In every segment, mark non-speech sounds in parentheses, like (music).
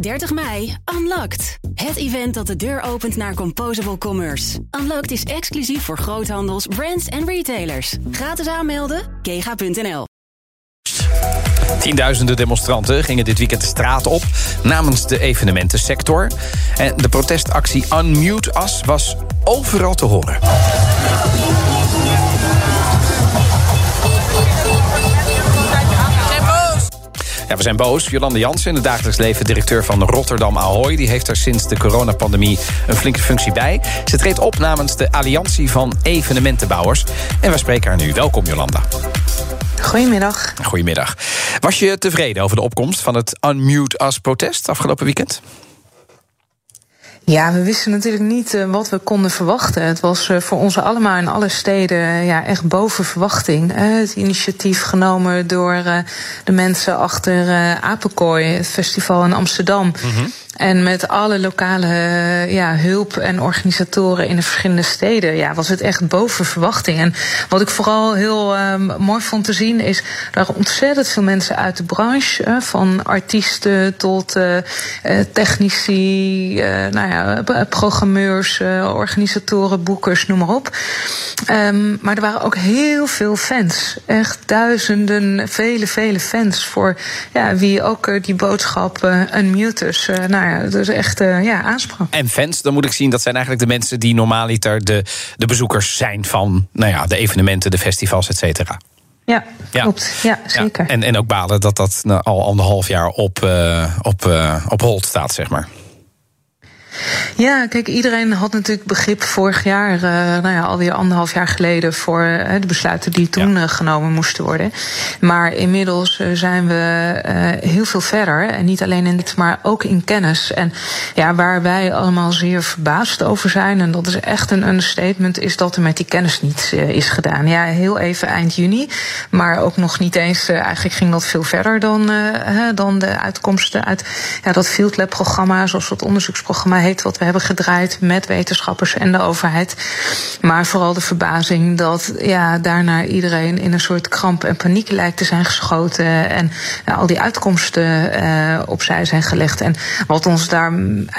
30 mei, Unlocked. Het event dat de deur opent naar Composable Commerce. Unlocked is exclusief voor groothandels, brands en retailers. Gratis aanmelden, kega.nl. Tienduizenden demonstranten gingen dit weekend de straat op namens de evenementensector. En de protestactie Unmute Us was overal te horen. Ja, we zijn boos. Jolande Jansen, in het dagelijks leven directeur van Rotterdam Ahoy... die heeft er sinds de coronapandemie een flinke functie bij. Ze treedt op namens de Alliantie van Evenementenbouwers. En wij spreken haar nu. Welkom, Jolanda. Goedemiddag. Goedemiddag. Was je tevreden over de opkomst van het Unmute Us protest afgelopen weekend? Ja, we wisten natuurlijk niet uh, wat we konden verwachten. Het was uh, voor ons allemaal in alle steden uh, ja, echt boven verwachting. het initiatief genomen door de mensen achter Apenkooi, het festival in Amsterdam. -hmm. En met alle lokale ja, hulp en organisatoren in de verschillende steden ja, was het echt boven verwachting. En wat ik vooral heel um, mooi vond te zien is, er waren ontzettend veel mensen uit de branche. Van artiesten tot uh, technici, uh, nou ja, programmeurs, organisatoren, boekers, noem maar op. Um, maar er waren ook heel veel fans. Echt duizenden, vele, vele fans voor ja, wie ook die boodschap unmuters nou ja, dus echt uh, ja, aansprak. En fans, dan moet ik zien, dat zijn eigenlijk de mensen die normaaliter de, de bezoekers zijn van nou ja, de evenementen, de festivals, et cetera. Ja, ja, klopt. Ja, zeker. Ja, en, en ook balen dat dat nou, al anderhalf jaar op, uh, op, uh, op hold staat, zeg maar. Ja, kijk, iedereen had natuurlijk begrip vorig jaar, uh, nou ja, alweer anderhalf jaar geleden, voor uh, de besluiten die toen ja. uh, genomen moesten worden. Maar inmiddels zijn we heel veel verder. En niet alleen in dit, maar ook in kennis. En ja, waar wij allemaal zeer verbaasd over zijn, en dat is echt een understatement, is dat er met die kennis niet is gedaan. Ja, heel even eind juni, maar ook nog niet eens, eigenlijk ging dat veel verder dan, dan de uitkomsten uit ja, dat Field Lab programma, zoals dat onderzoeksprogramma wat we hebben gedraaid met wetenschappers en de overheid. Maar vooral de verbazing dat ja, daarna iedereen in een soort kramp en paniek lijkt te zijn geschoten. En ja, al die uitkomsten uh, opzij zijn gelegd. En wat ons daar,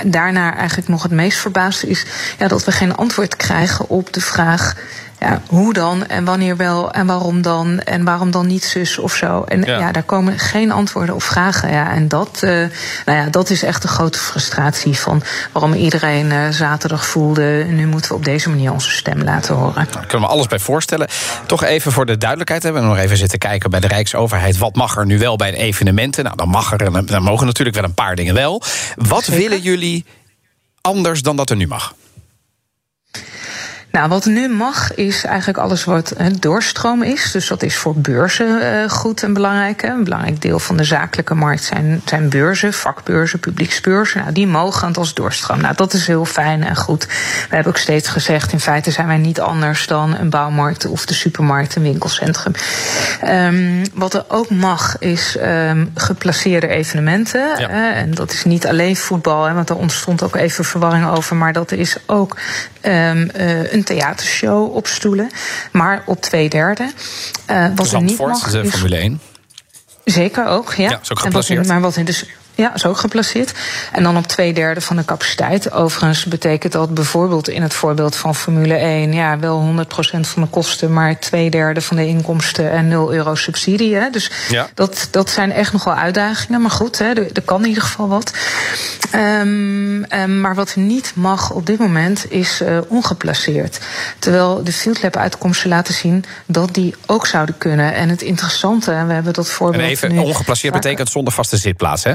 daarna eigenlijk nog het meest verbaast is ja, dat we geen antwoord krijgen op de vraag ja, hoe dan en wanneer wel en waarom dan en waarom dan niet zus of zo. En ja, ja daar komen geen antwoorden op vragen. Ja, en dat, uh, nou ja, dat is echt de grote frustratie van waarom iedereen uh, zaterdag voelde. Nu moeten we op deze manier onze stem laten horen. Daar nou, kunnen we alles bij voorstellen. Toch even voor de duidelijkheid hebben we nog even zitten kijken bij de Rijksoverheid. Wat mag er nu wel bij de evenementen? Nou, dan mag er dan mogen natuurlijk wel een paar dingen wel. Wat Zeker? willen jullie anders dan dat er nu mag? Nou, wat nu mag, is eigenlijk alles wat he, doorstroom is. Dus dat is voor beurzen uh, goed en belangrijk. Een belangrijk deel van de zakelijke markt zijn, zijn beurzen, vakbeurzen, publieksbeurzen. Nou, die mogen als doorstroom. Nou, dat is heel fijn en goed. We hebben ook steeds gezegd, in feite zijn wij niet anders dan een bouwmarkt of de supermarkt, een winkelcentrum. Um, wat er ook mag, is um, geplaceerde evenementen. Ja. Uh, en dat is niet alleen voetbal, hè, want er ontstond ook even verwarring over. Maar dat is ook um, uh, een theatershow op stoelen. Maar op twee derde. Uh, wat er niet mag, de Formule 1. Zeker ook, ja. ja is ook geplaceerd. En wat, maar wat in de ja, is ook geplaceerd. En dan op twee derde van de capaciteit. Overigens betekent dat bijvoorbeeld in het voorbeeld van Formule 1... ja, wel 100% van de kosten, maar twee derde van de inkomsten... en 0 euro subsidie. Hè. Dus ja. dat, dat zijn echt nog wel uitdagingen. Maar goed, hè, er, er kan in ieder geval wat. Um, um, maar wat niet mag op dit moment is uh, ongeplaceerd. Terwijl de Field Lab uitkomsten laten zien dat die ook zouden kunnen. En het interessante, en we hebben dat voorbeeld... En even, nu, ongeplaceerd betekent zonder vaste zitplaats, hè?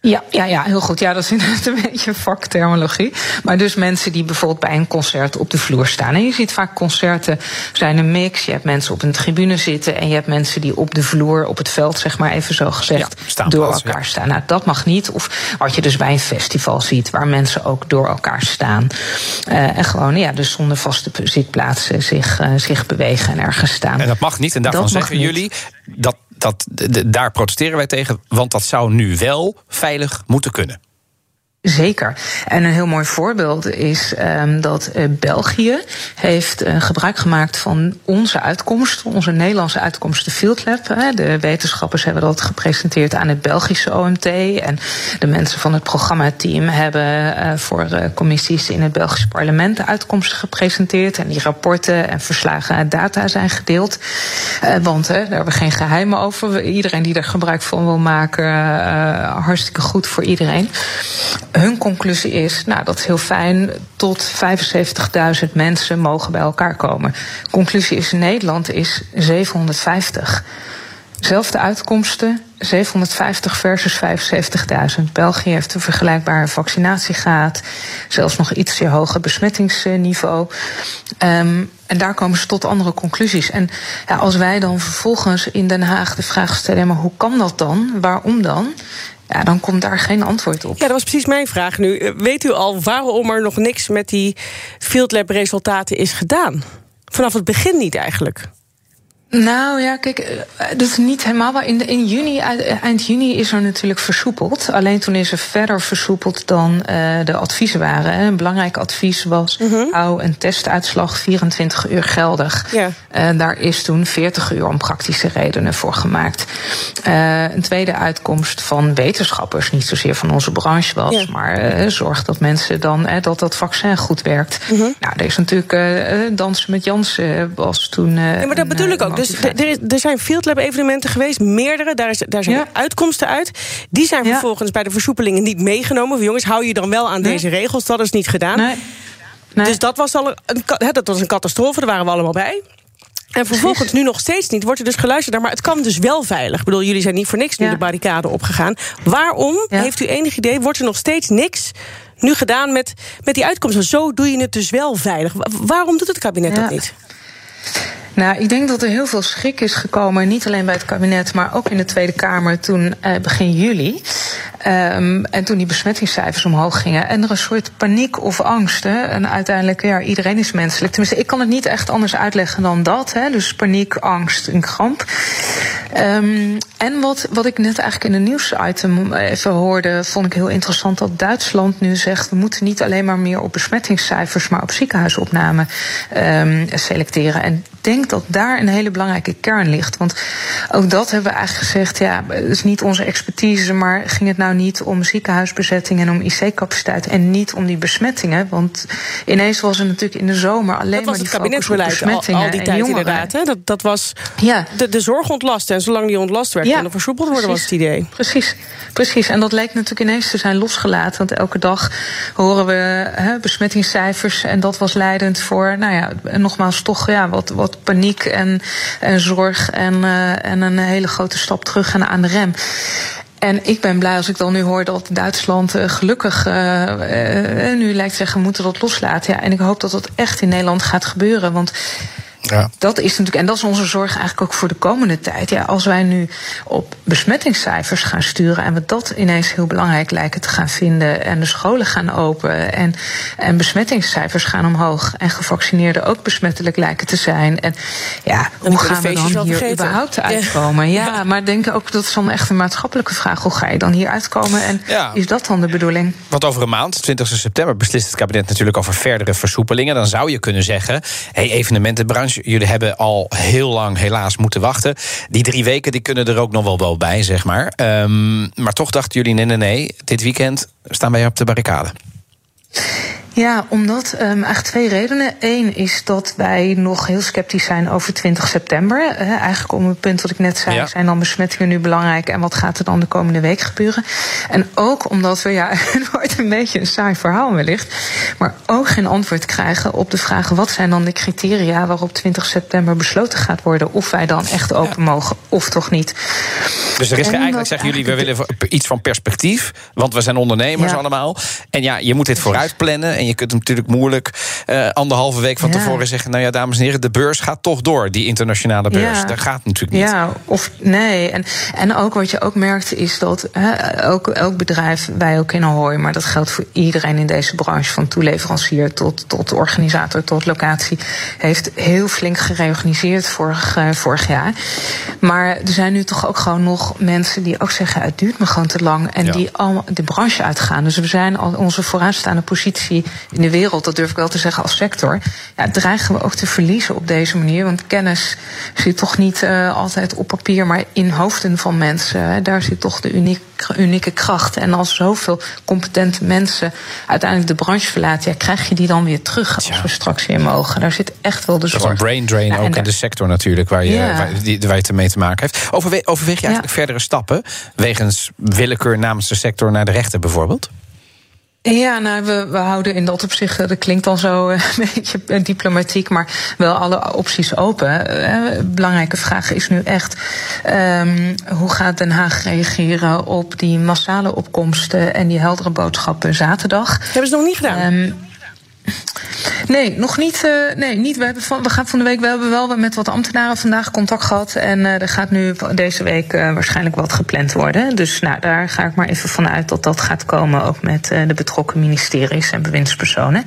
Ja, ja, ja, heel goed. Ja, dat is inderdaad een beetje vakterminologie. Maar dus mensen die bijvoorbeeld bij een concert op de vloer staan. En je ziet vaak concerten zijn een mix. Je hebt mensen op een tribune zitten en je hebt mensen die op de vloer, op het veld, zeg maar even zo gezegd, ja, door elkaar ja. staan. Nou, dat mag niet. Of wat je dus bij een festival ziet, waar mensen ook door elkaar staan. Uh, en gewoon, ja, dus zonder vaste zitplaatsen zich, uh, zich bewegen en ergens staan. En dat mag niet. En daarvan dat zeggen jullie dat dat, daar protesteren wij tegen, want dat zou nu wel veilig moeten kunnen. Zeker. En een heel mooi voorbeeld is um, dat uh, België heeft uh, gebruik gemaakt van onze uitkomsten, onze Nederlandse uitkomsten Field Lab. Hè. De wetenschappers hebben dat gepresenteerd aan het Belgische OMT. En de mensen van het programmateam hebben uh, voor commissies in het Belgische parlement de uitkomsten gepresenteerd. En die rapporten en verslagen en data zijn gedeeld. want daar hebben we geen geheimen over. Iedereen die er gebruik van wil maken, hartstikke goed voor iedereen hun conclusie is, nou dat is heel fijn, tot 75.000 mensen mogen bij elkaar komen. Conclusie is in Nederland is 750. Zelfde uitkomsten, 750 versus 75.000. België heeft een vergelijkbare vaccinatiegraad, zelfs nog ietsje hoger besmettingsniveau. Um, en daar komen ze tot andere conclusies. En ja, als wij dan vervolgens in Den Haag de vraag stellen: maar hoe kan dat dan? Waarom dan? Ja, dan komt daar geen antwoord op. Ja, dat was precies mijn vraag nu. Eh, weet u al waarom er nog niks met die field lab resultaten is gedaan? Vanaf het begin niet eigenlijk. Nou ja, kijk, eh, dat is niet helemaal waar. In, in juni, eind juni is er natuurlijk versoepeld. Alleen toen is er verder versoepeld dan uh, de adviezen waren. Een belangrijk advies was: mm -hmm. hou een testuitslag 24 uur geldig. Ja. Uh, daar is toen 40 uur om praktische redenen voor gemaakt. Uh, een tweede uitkomst van wetenschappers, niet zozeer van onze branche was, ja. maar zorg dat mensen dan dat dat vaccin goed werkt. Mm -hmm. Nou, er is natuurlijk dansen met Jansen was toen. ja, maar dat bedoel ik ook. Dus er, er zijn field lab evenementen geweest, meerdere. Daar, is, daar zijn ja. uitkomsten uit. Die zijn ja. vervolgens bij de versoepelingen niet meegenomen. Jongens, hou je dan wel aan nee. deze regels? Dat is niet gedaan. Nee. Nee. Dus dat was al een, dat was een catastrofe, daar waren we allemaal bij. En vervolgens nu nog steeds niet. Wordt er dus geluisterd naar, maar het kan dus wel veilig. Ik bedoel, jullie zijn niet voor niks nu ja. de barricade opgegaan. Waarom, ja. heeft u enig idee, wordt er nog steeds niks nu gedaan met, met die uitkomsten? Zo doe je het dus wel veilig. Waarom doet het kabinet ja. dat niet? Nou, ik denk dat er heel veel schrik is gekomen, niet alleen bij het kabinet, maar ook in de Tweede Kamer toen eh, begin juli. Um, en toen die besmettingscijfers omhoog gingen. En er een soort paniek of angst. Hè. En uiteindelijk, ja, iedereen is menselijk. Tenminste, ik kan het niet echt anders uitleggen dan dat. Hè. Dus paniek, angst en kramp. Um, en wat, wat ik net eigenlijk in de nieuwsitem even hoorde, vond ik heel interessant dat Duitsland nu zegt: we moeten niet alleen maar meer op besmettingscijfers, maar op ziekenhuisopname um, selecteren. En denk dat daar een hele belangrijke kern ligt. Want ook dat hebben we eigenlijk gezegd: ja, het is niet onze expertise, maar ging het nou niet om ziekenhuisbezetting en om IC-capaciteit en niet om die besmettingen? Want ineens was er natuurlijk in de zomer alleen maar die besmettingen. Al, al die tijd inderdaad. Hè? Dat, dat was ja. de, de zorg ontlasten. En zolang die ontlast werd, ja, kon er versoepeld worden, was het idee. Precies, precies. En dat lijkt natuurlijk ineens te zijn losgelaten. Want elke dag horen we hè, besmettingscijfers. En dat was leidend voor, nou ja, nogmaals, toch ja, wat, wat paniek en, en zorg. En, uh, en een hele grote stap terug aan de rem. En ik ben blij als ik dan nu hoor dat Duitsland uh, gelukkig uh, nu lijkt te zeggen, we moeten dat loslaten. Ja, en ik hoop dat dat echt in Nederland gaat gebeuren. Want ja. Dat is natuurlijk, en dat is onze zorg eigenlijk ook voor de komende tijd. Ja, als wij nu op besmettingscijfers gaan sturen en we dat ineens heel belangrijk lijken te gaan vinden en de scholen gaan open en, en besmettingscijfers gaan omhoog en gevaccineerden ook besmettelijk lijken te zijn. En ja, en hoe gaan we dan hier vergeten. überhaupt uitkomen? Ja, ja, maar denk ook dat is dan echt een maatschappelijke vraag. Hoe ga je dan hier uitkomen en ja. is dat dan de bedoeling? Want over een maand, 20 september, beslist het kabinet natuurlijk over verdere versoepelingen. Dan zou je kunnen zeggen, hey, evenementenbranche jullie hebben al heel lang helaas moeten wachten. Die drie weken die kunnen er ook nog wel, wel bij, zeg maar. Um, maar toch dachten jullie, nee, nee, nee, dit weekend staan wij op de barricade. Ja, omdat um, eigenlijk twee redenen. Eén is dat wij nog heel sceptisch zijn over 20 september. Eigenlijk om het punt wat ik net zei, ja. zijn dan besmettingen nu belangrijk en wat gaat er dan de komende week gebeuren? En ook omdat we, ja, (laughs) het wordt een beetje een saai verhaal wellicht, maar ook geen antwoord krijgen op de vraag wat zijn dan de criteria waarop 20 september besloten gaat worden of wij dan echt open mogen of toch niet. Dus er is eigenlijk, zeggen jullie, we willen iets van perspectief, want we zijn ondernemers ja. allemaal. En ja, je moet dit vooruit plannen en je kunt natuurlijk moeilijk uh, anderhalve week van tevoren zeggen: Nou ja, dames en heren, de beurs gaat toch door, die internationale beurs. Ja. Dat gaat natuurlijk niet. Ja, of nee. En, en ook wat je ook merkt is dat ook elk bedrijf, wij ook in Ahoy, maar dat geldt voor iedereen in deze branche, van toeleverancier tot, tot organisator tot locatie, heeft heel flink gereorganiseerd vorig, uh, vorig jaar. Maar er zijn nu toch ook gewoon nog mensen die ook zeggen: het duurt me gewoon te lang. En die allemaal de branche uitgaan. Dus we zijn al onze vooraanstaande positie in de wereld, dat durf ik wel te zeggen als sector. Ja, dreigen we ook te verliezen op deze manier. Want kennis zit toch niet uh, altijd op papier, maar in hoofden van mensen. Daar zit toch de unieke, unieke kracht. En als zoveel competente mensen uiteindelijk de branche verlaten, ja, krijg je die dan weer terug als we straks weer mogen. Daar zit echt wel de zorg. Dat is een brain drain ook in de sector natuurlijk, waar je, ja. waar, die, waar je ermee te maken heeft. Overweeg, overweeg je eigenlijk verdere stappen wegens willekeur namens de sector naar de rechter bijvoorbeeld? Ja, nou, we, we houden in dat opzicht, dat klinkt al zo (laughs) een beetje diplomatiek, maar wel alle opties open. Belangrijke vraag is nu echt: um, hoe gaat Den Haag reageren op die massale opkomsten en die heldere boodschappen zaterdag? Hebben ze nog niet gedaan? Um, Nee, nog niet. Uh, nee, niet. We, hebben van, gaan van de week. We hebben wel met wat ambtenaren vandaag contact gehad. En uh, er gaat nu deze week uh, waarschijnlijk wat gepland worden. Dus nou, daar ga ik maar even vanuit dat dat gaat komen. Ook met de betrokken ministeries en bewindspersonen.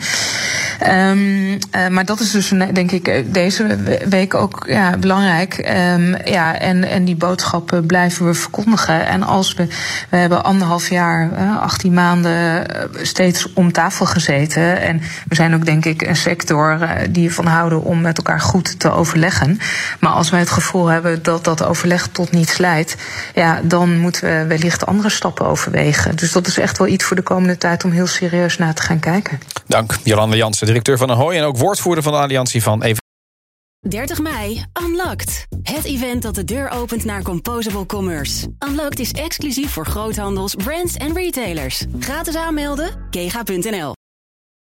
Um, maar dat is dus denk ik deze week ook ja, belangrijk. Um, ja, en, en die boodschappen blijven we verkondigen. En als we. We hebben anderhalf jaar, 18 maanden steeds om tafel gezeten. En we zijn ook denk ik een sector eh, die ervan houden om met elkaar goed te overleggen. Maar als wij het gevoel hebben dat dat overleg tot niets leidt, ja, dan moeten we wellicht andere stappen overwegen. Dus dat is echt wel iets voor de komende tijd om heel serieus naar te gaan kijken. Dank, Jolanda Jansen, directeur van Ahoy en ook woordvoerder van de Alliantie van Even. 30 mei, Unlocked. Het event dat de deur opent naar Composable Commerce. Unlocked is exclusief voor groothandels, brands en retailers. Gratis aanmelden, kega.nl.